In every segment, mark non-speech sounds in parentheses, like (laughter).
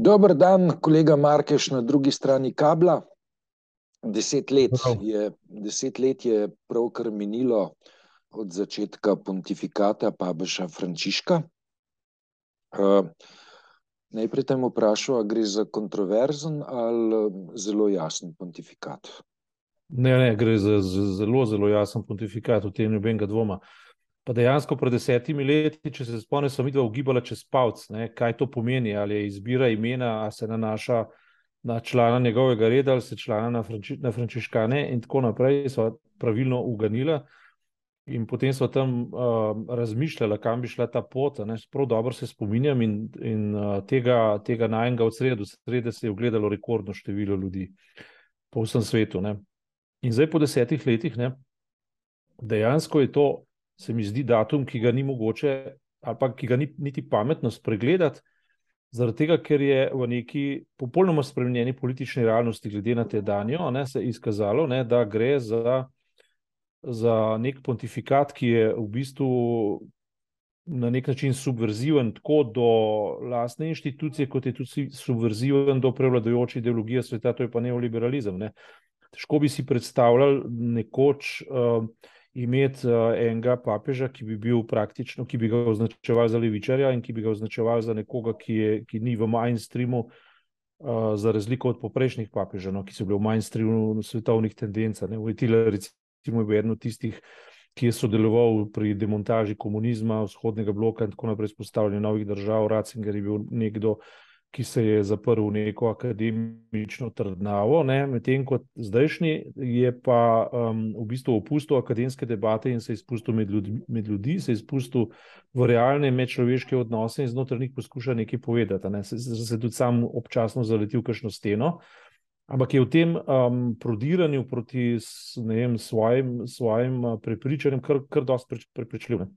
Dober dan, kolega Markeš na drugi strani kabla. Deset let je, deset let je pravkar minilo od začetka pontifikata papeža Frančiška. Uh, najprej te bom vprašal, a gre za kontroverzen ali zelo jasen pontifikat? Ne, ne, gre za, zelo, zelo jasen pontifikat, v tem nobenega dvoma. Pa dejansko pred desetimi leti, če se spomnim, smo mi dva ugibala čez palc, ne, kaj to pomeni, ali je izbira imena, ali se nanaša na člana njegovega reda, ali se člana na, franči, na frančiškane in tako naprej, so pravilno uganila. In potem smo tam uh, razmišljali, kam bi šla ta pot. Ne, prav dobro se spominjam in, in uh, tega, tega najnega od sredo, srede se je ogledalo rekordno število ljudi po vsem svetu. Ne. In zdaj po desetih letih, ne, dejansko je to, se mi zdi, datum, ki ga ni mogoče, ali pa ki ga ni niti pametno spregledati, zaradi tega, ker je v neki popolnoma spremenjeni politični realnosti, glede na te danjo, ne, se je izkazalo, ne, da gre za, za nek pontifikat, ki je v bistvu na nek način subverziven tako do lastne inštitucije, kot je tudi subverziven do prevladujoče ideologije sveta, to je pa neoliberalizem. Ne. Težko bi si predstavljali nekoč uh, imeti uh, enega papeža, ki bi bil praktično, ki bi ga označeval za levičarja in ki bi ga označeval za nekoga, ki, je, ki ni v mainstreamu, uh, za razliko od poprejšnjih papežev, no, ki so bili v mainstreamu svetovnih tendenc. Vojtila recimo je bil eden od tistih, ki je sodeloval pri demontaži komunizma, vzhodnega bloka in tako naprej, spostavljanju novih držav. Ratzinger je bil nekdo, ki se je zaprl v neko akademično trdnavo, medtem ko zdajšnji je pa um, v bistvu opustil akademske debate in se izpustil med ljudi, med ljudi, se izpustil v realne medčloveške odnose in znotraj njih poskuša nekaj povedati. Ne? Se, se tudi sam občasno zaletel v kakšno steno. Ampak je v tem um, prodiranju proti vem, svojim, svojim prepričanjem kar, kar dosti prepričljiv.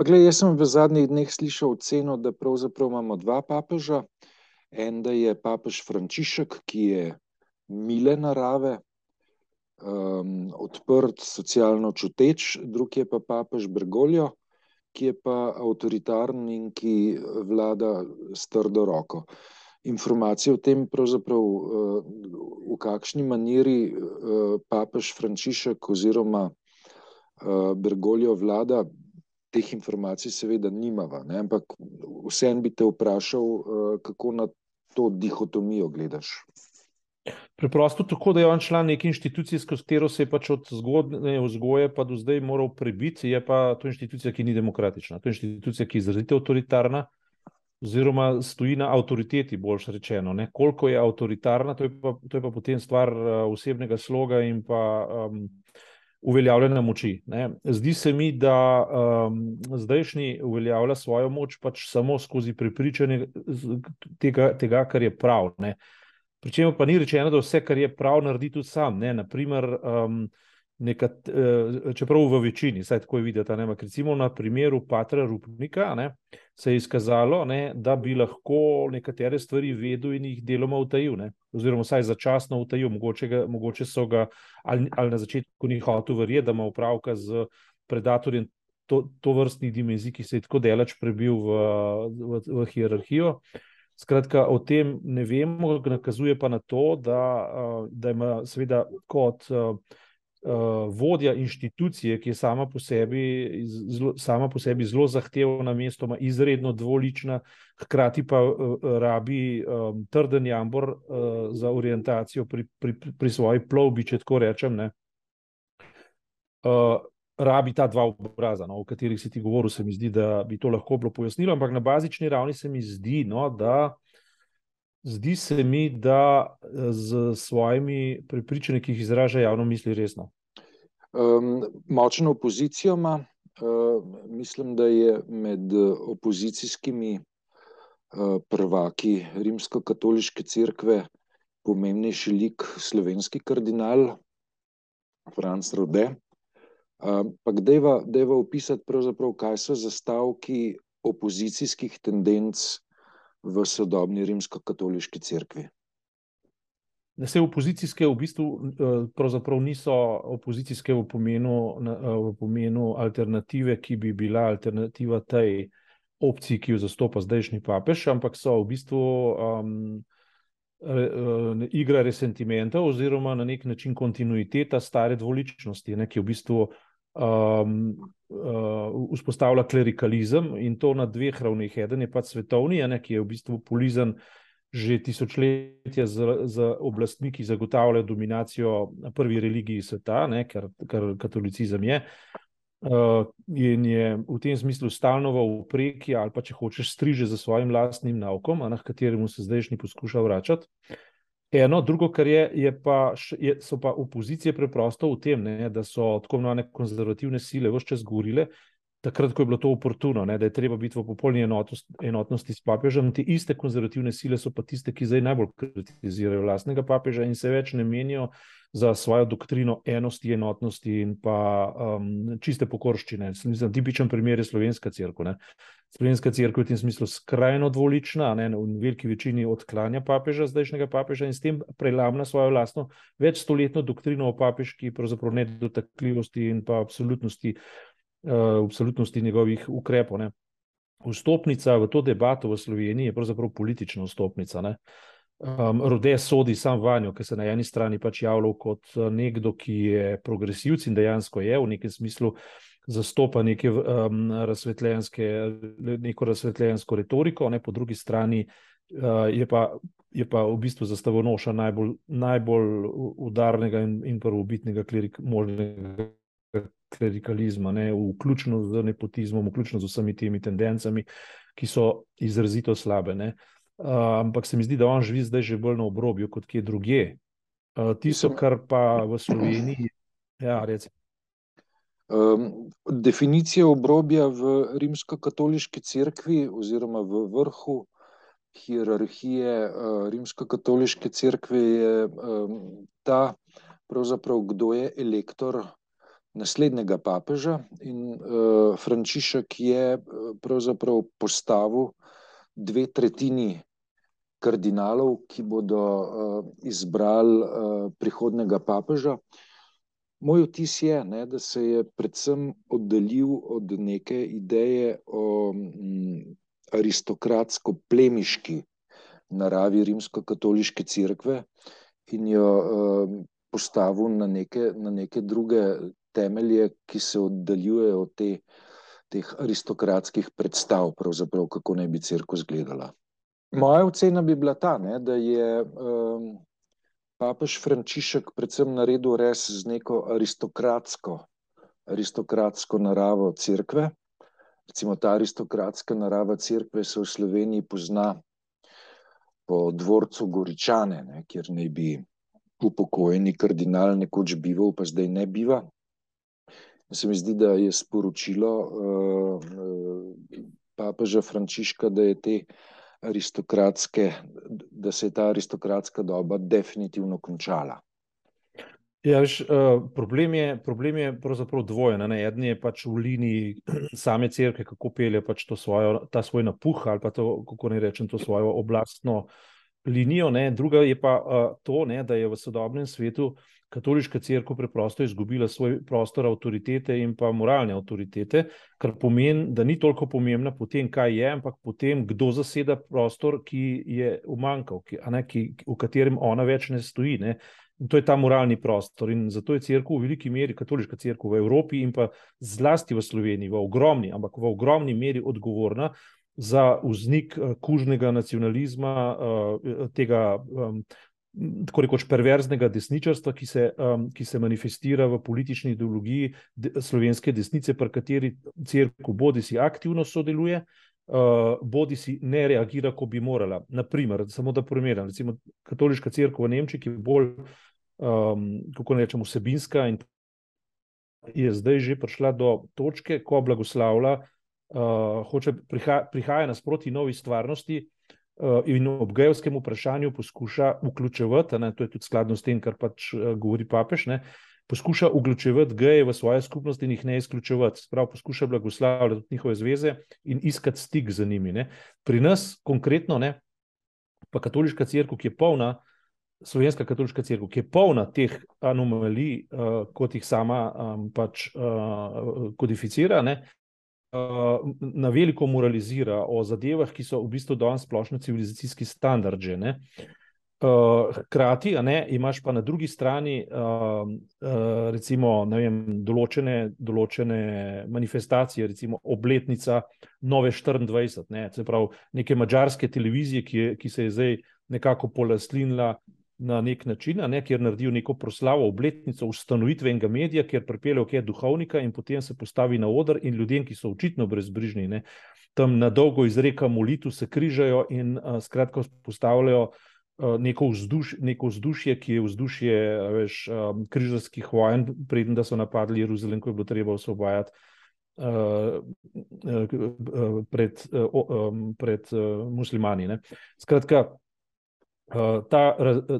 Gled, jaz sem v zadnjih dneh slišal oceno, da pravzaprav imamo dva papeža. En, da je papež Frančišek, ki je mile narave, um, odprt, socialno čuteč, drug je pa papež Bergoglio, ki je pa avtoritarn in ki vlada s trdo roko. Informacije o tem, pravzaprav v kakšni maniri papež Frančišek oziroma Bergoglio vlada, teh informacij seveda nimava. Ne? Ampak vsem bi te vprašal, kako na to dihotomijo gledaš. Preprosto tako, da je on član neke inštitucije, s katero se je pač od zgodne vzgoje pa do zdaj moral prebiti, je pa to inštitucija, ki ni demokratična. To je inštitucija, ki je izrazito avtoritarna, oziroma stoji na avtoriteti, boljš rečeno. Ne? Koliko je avtoritarna, to je, pa, to je pa potem stvar osebnega sloga in pa um, uveljavljanja moči. Ne? Zdi se mi, da um, zdajšnji uveljavlja svojo moč pač samo skozi prepričanje tega, tega kar je prav. Pričemer pa ni rečeno, da vse, kar je prav, naredi tudi sam. Ne? Naprimer, um, nekat, uh, čeprav v večini, saj tako je videti, ne? recimo na primeru Patra Rupnika ne? se je izkazalo, ne? da bi lahko nekatere stvari vedel in jih deloma utajil, ne? oziroma vsaj začasno utajil, mogoče, ga, mogoče so ga ali, ali na začetku ni hotel verjeti, da ima upravka z predatorjem to, to vrstnih dimenzij, ki se je tako delač prebil v, v, v hierarhijo. Skratka, o tem ne vemo, nakazuje pa na to, da, da ima seveda kot vodja inštitucije, ki je sama po sebi zelo, sama po sebi zelo zahtevna, mestoma izredno dvolična, hkrati pa rabi um, trden jambor uh, za orientacijo pri, pri, pri svoji plovbi, če tako rečem. Uh, rabi ta dva obraza, no, o katerih si ti govoril, se mi zdi, da bi to lahko bilo pojasnilo, ampak na bazični ravni se mi zdi, no, da. Zdi se mi, da z svojimi prepričanji, ki jih izraža javno, misli resno. Um, močno opozicijo ima. Uh, mislim, da je med opozicijskimi uh, prvaki Rimsko-katoliške cerkve pomembnejši lik slovenski kardinal Franz Rode. Uh, pa dejva, dejva opisati, kaj so zastavki opozicijskih tendenc v sodobni rimsko-katoliški cerkvi. Vse opozicijske v bistvu pravzaprav niso opozicijske v pomenu, v pomenu alternative, ki bi bila alternativa tej opciji, ki jo zastopa zdajšnji papež, ampak so v bistvu um, re, uh, igra resentimenta oziroma na nek način kontinuiteta stare dvoličnosti, ne, ki v bistvu um, uh, vzpostavlja klerikalizem in to na dveh ravneh. Eden je pač svetovni, ne, ki je v bistvu polizan že tisočletja z, z oblastmi, ki zagotavljajo dominacijo na prvi religiji sveta, ne, kar, kar katolicizem je. Uh, in je v tem smislu stalno v upreki, ali pa če hočeš, striže za svojim lastnim naukom, na kateremu se zdajšnji poskuša vračati. Eno, drugo, kar je, je pa, je, so pa opozicije preprosto v tem, ne, da so tako imenovane konzervativne sile vse čas govorile, takrat, ko je bilo to oportuno, ne, da je treba biti v popolni enotnosti s papežem. Te iste konzervativne sile so pa tiste, ki zdaj najbolj kritizirajo vlastnega papeža in se več ne menijo za svojo doktrino enosti, enotnosti in pa um, čiste pokorščine. Mislim, tipičen primer je slovenska crkva. Slovenska crkva je v tem smislu skrajno dvolična, ne, v veliki večini odklanja papeža, zdajšnjega papeža in s tem prelamna svojo lastno večstoletno doktrino o papežki, pravzaprav nedotakljivosti in pa absolutnosti uh, absolutnosti njegovih ukrepov. Ne. Vstopnica v to debato v Sloveniji je pravzaprav politična vstopnica. Ne. Um, Rode sodi sam vanjo, ker se na eni strani pač javlja kot eh, nekdo, ki je progresivc in dejansko je v nekem smislu zastopa neke, um, razsvetljenske, neko razsvetljensko retoriko, ne, po drugi strani uh, je, pa, je pa v bistvu zastavonoša najbolj, najbolj udarnega in, in prvobitnega klerik možnega klerikalizma, ne, vključno z nepotizmom, vključno z vsemi temi tendencami, ki so izrazito slabe. Ne. Uh, ampak se mi zdi, da on živi zdaj že bolj na obrobju kot kje druge. Uh, tisto, kar pa v Sloveniji. Ja, um, definicija obrobja v rimsko-katoliški cerkvi, oziroma v vrhu hierarhije uh, rimsko-katoliške cerkve, je um, ta, kdo je elektor naslednjega papeža. In uh, Frančišek je eh, pravzaprav postavil dve tretjini kardinalov, ki bodo uh, izbrali uh, prihodnega papeža. Moj vtis je, ne, da se je predvsem oddaljil od neke ideje o mm, aristokratsko-plemiški naravi rimsko-katoliške cerkve in jo uh, postavil na neke, na neke druge temelje, ki se oddaljujejo od te, teh aristokratskih predstav, kako naj bi crkva izgledala. Moja ocena bi bila ta, ne, da je um, papež Frančišek predvsem naredil res z neko aristokratsko, aristokratsko naravo crkve. Recimo ta aristokratska narava crkve se v Sloveniji pozna po dvorcu Goričane, ne, kjer naj bi upokojeni kardinal nekoč bival, pa zdaj ne biva. Se mi zdi, da je sporočilo uh, papeža Frančiška, da, te da se je ta aristokratska doba definitivno končala. Ja, veš, uh, problem, je, problem je pravzaprav dvojen. Eden je pač v liniji (clears throat) same crkve, kako pelje pač svojo, ta svoj napuh ali pa to, kako ne rečem, to svojo oblastno linijo. Ne. Druga je pa uh, to, ne, da je v sodobnem svetu katoliška crkva preprosto izgubila svoj prostor avtoritete in pa moralne avtoritete, kar pomeni, da ni toliko pomembna po tem, kaj je, ampak po tem, kdo zaseda prostor, ki je umankal, ki, ne, ki, v katerem ona več ne stoji. Ne. In to je ta moralni prostor. In zato je crkva v veliki meri, katoliška crkva v Evropi in pa zlasti v Sloveniji, v ogromni, ampak v ogromni meri odgovorna. Za vznik uh, kužnega nacionalizma, uh, tega tako rekoč perverznega desničarstva, ki se, um, ki se manifestira v politični ideologiji de, slovenske desnice, pri kateri crkva bodi si aktivno sodeluje, uh, bodi si ne reagira, ko bi morala. Naprimer, samo da primerjam, recimo katoliška crkva v Nemčiji, ki je bolj, um, kako ne rečem, vsebinska in je zdaj že prišla do točke, ko blagoslavlja, uh, hoče priha, prihaja nasproti novi stvarnosti, Eh, in ob gejovskem vprašanju poskuša vključevati, ne, to je tudi skladno s tem, kar pač uh, govori papež, ne, poskuša vključevati geje v svoje skupnosti in jih ne izključevati. Sprav poskuša blagoslavljati njihove zveze in iskati stik z njimi. Ne. Pri nas, konkretno, ne, pa katoliška crkva, ki je polna, slovenska katoliška crkva, ki je polna teh anomalij, uh, kot jih sama um, pač uh, kodificira. Ne, na veliko moralizira o zadevah, ki so v bistvu danes splošno civilizacijski standard. Že, Uh, hkrati, a ne, imaš pa na drugi strani, uh, uh, recimo, vem, določene, določene manifestacije, recimo obletnica Nove 24, ne, se pravi, neke mačarske televizije, ki, je, ki se je zdaj nekako polaslinila na nek način, ne, kjer naredijo neko proslavo, obletnico ustanovitvenega medija, kjer pripeljejo kaj duhovnika in potem se postavi na oder in ljudem, ki so očitno brezbrižni, ne, tam na dolgo izreka molitev, se križajo in uh, skratka postavljajo. Eh, neko, vzduš, neko vzdušje, ki je vzdušje veš, um, križarskih vojn, preden so napadli Jeruzalem, ko je bilo treba osvobajati uh, pred, uh, pred uh, muslimani. Ne. Skratka, uh, ta,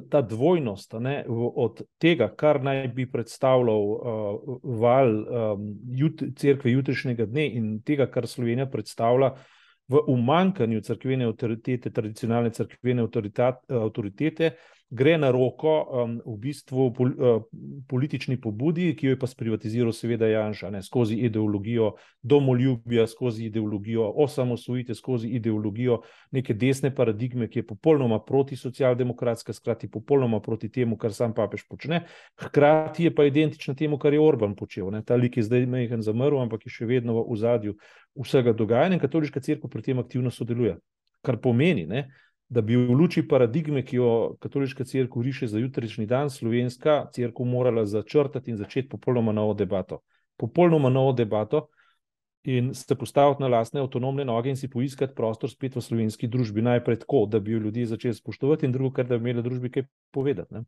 ta dvojnost ne, od tega, kar naj bi predstavljal uh, val um, jut, crkve jutrišnjega dne in tega, kar Slovenija predstavlja v umankanju crkvene avtoritete, tradicionalne crkvene avtoritete, gre na roko um, v bistvu pol, uh, politični pobudi, ki jo je pa sprivatiziral, seveda, Janša, ne, skozi ideologijo domoljubja, skozi ideologijo osamosvojitve, skozi ideologijo neke desne paradigme, ki je popolnoma proti socialdemokratska, skrati popolnoma proti temu, kar sam papež počne. Hkrati je pa identična temu, kar je Orban počel. Ne. Ta lik je zdaj mehen zamrl, ampak je še vedno v ozadju vsega dogajanja in katoliška crkva pri tem aktivno sodeluje. Kar pomeni, ne, da bi v luči paradigme, ki jo katoliška crkva riše za jutrišnji dan, slovenska crkva morala začrtati in začeti popolnoma novo debato. Popolnoma novo debato in se postaviti na lastne avtonomne noge in si poiskati prostor spet v slovenski družbi. Najprej tako, da bi jo ljudje začeli spoštovati, in drugo, ker da bi imeli družbi kaj povedati.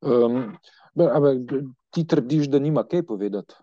Um, ampak ti trdiš, da nima kaj povedati.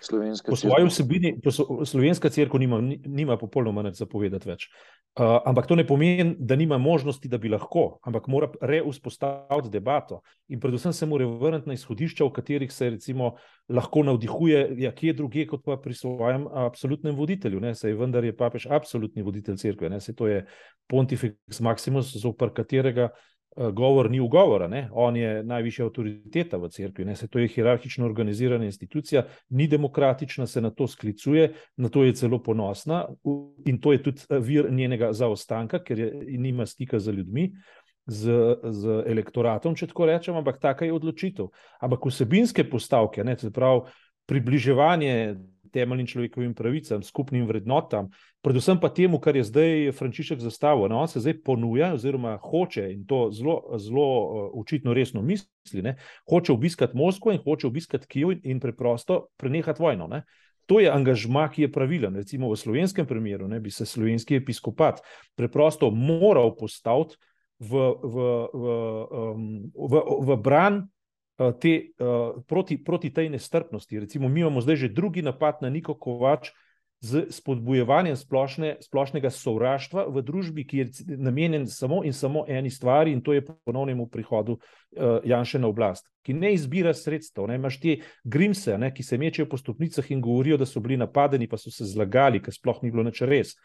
Slovenska po svoji vsebini, po slovenska crkva nima, nima popolnoma nič zapovedati več. Uh, ampak to ne pomeni, da nima možnosti, da bi lahko, ampak mora reuspostaviti debato in predvsem se mora vrniti na izhodišča, v katerih se recimo lahko navdihuje, ja, kje druge, kot pa pri svojem absolutnem voditelju. Ne? Sej vendar je papež absolutni voditelj crkve, se to je Pontifex Maximus, zopr katerega govor ni ugovora, ne? on je najvišja avtoriteta v cerkvi, ne? se to je hierarhično organizirana institucija, ni demokratična, se na to sklicuje, na to je celo ponosna in to je tudi eh, vir njenega zaostanka, ker je, nima stika z ljudmi, z, z elektoratom, če tako rečem, ampak taka je odločitev. Ampak vsebinske postavke, ne, pravi, približevanje temeljnim človekovim pravicam, skupnim vrednotam, predvsem pa temu, kar je zdaj Frančišek zastavil. No, on se zdaj ponuja, oziroma hoče in to zelo, uh, očitno resno misli, ne, hoče obiskati Moskvo in hoče obiskati Kijev in, in preprosto prenehati vojno. Ne. To je angažma, ki je pravilen. Recimo v slovenskem primeru ne, bi se slovenski episkopat preprosto moral postaviti v, v, v, um, v, v bran Eh, te, uh, proti, proti tej nestrpnosti. Recimo, mi imamo zdaj že drugi napad na Niko Kovač z spodbujevanjem splošne, splošnega sovraštva v družbi, ki je namenjen samo in samo eni stvari, in to je ponovnemu prihodu uh, Janša na oblast, ki ne izbira sredstev. Ne? Imaš te grimse, ne? ki se mečejo po stopnicah in govorijo, da so bili napadeni, pa so se zlagali, ker sploh ni bilo nič res.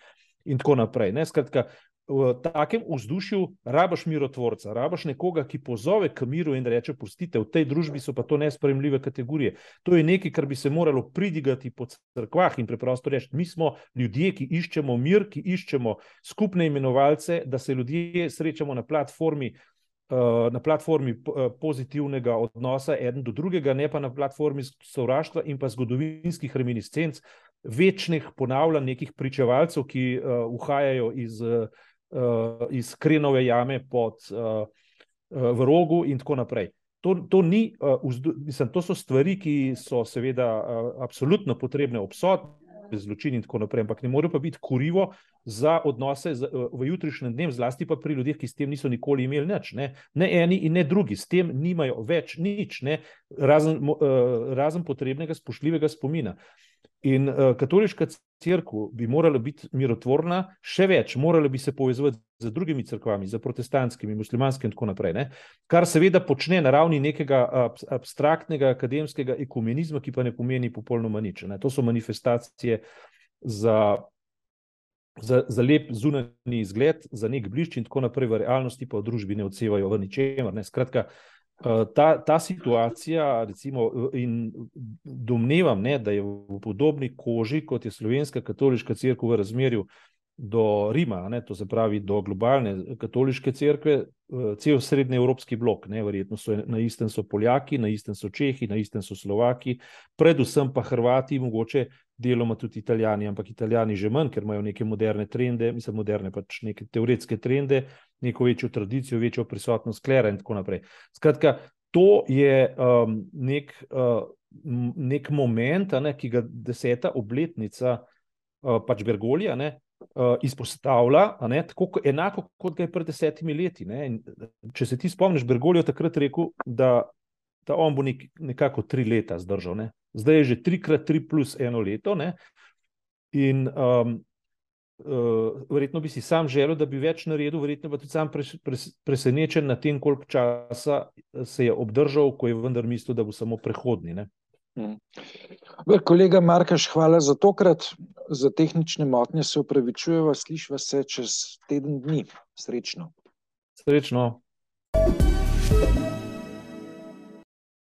In tako naprej. Ne? Skratka, v takem vzdušju rabaš mirotvorca, rabaš nekoga, ki pozove k miru in reče: Pustite, v tej družbi so pa to nespremljive kategorije. To je nekaj, kar bi se moralo pridigati po crkvah in preprosto reči: Mi smo ljudje, ki iščemo mir, ki iščemo skupne imenovalce, da se ljudje srečamo na platformi. Eh, na platformi eh, pozitivnega odnosa, eden do drugega, ne pa na platformi sovraštva in pa zgodovinskih reminiscenc, večnih ponavljanj nekih pričevalcev, ki uh, uhajajo iz uh, iz krenove jame pod, uh, v rogu, in tako naprej. To, to, ni, uh, vzdu, mislim, to so stvari, ki so seveda uh, absolutno potrebne obsoditi. Zločin in tako naprej, ampak ne more pa biti kurivo za odnose z, v jutrišnjem dnevu, zlasti pa pri ljudeh, ki s tem niso nikoli imeli nič. Ne, ne eni in ne drugi, s tem nimajo več nič, ne, razen, razen potrebnega spoštljivega spomina. In uh, katoliška crkva bi morala biti mirotvorna, še več, morala bi se povezati z drugimi crkvami, z protestantskimi, muslimanskimi in tako naprej. Ne? Kar seveda počne na ravni nekega ab abstraktnega akademskega ekumenizma, ki pa ne pomeni popolnoma nič. Ne? To so manifestacije za, za, za lep zunanji izgled, za nek blišč in tako naprej, v realnosti pa v družbi ne odsevajo v ničemer. Skratka, ta, ta situacija, recimo, in domnevam, ne, da je v podobni koži, kot je slovenska katoliška crkva v razmerju do Rima, ne, to se pravi do globalne katoliške cerkve, eh, cel srednji evropski blok, ne, verjetno so na istem so Poljaki, na istem so Čehi, na istem so Slovaki, predvsem pa Hrvati, mogoče deloma tudi Italijani, ampak Italijani že manj, ker imajo neke moderne trende, mislim, moderne pač neke teoretske trende, neko večjo tradicijo, večjo prisotnost klera in tako naprej. Skratka, to je um, nek, uh, nek moment, ne, ki ga deseta obletnica uh, pač Bergolija, ne, uh, izpostavlja, ne, tako enako kot ga je pred desetimi leti. In, če se ti spomniš, Bergolijo takrat rekel, da, da on bo nek, nekako tri leta zdržal. Ne. Zdaj je že trikrat tri plus eno leto. Ne. In um, uh, verjetno bi si sam želel, da bi več naredil, verjetno pa tudi sam pres, pres, presenečen nad tem, koliko časa se je obdržal, ko je vendar mislil, da bo samo prehodni. Ne. Mm. Kolega Markaš, hvala za tokrat. Za tehnične motnje se upravičujemo, slišva se čez teden dni. Srečno. Srečno.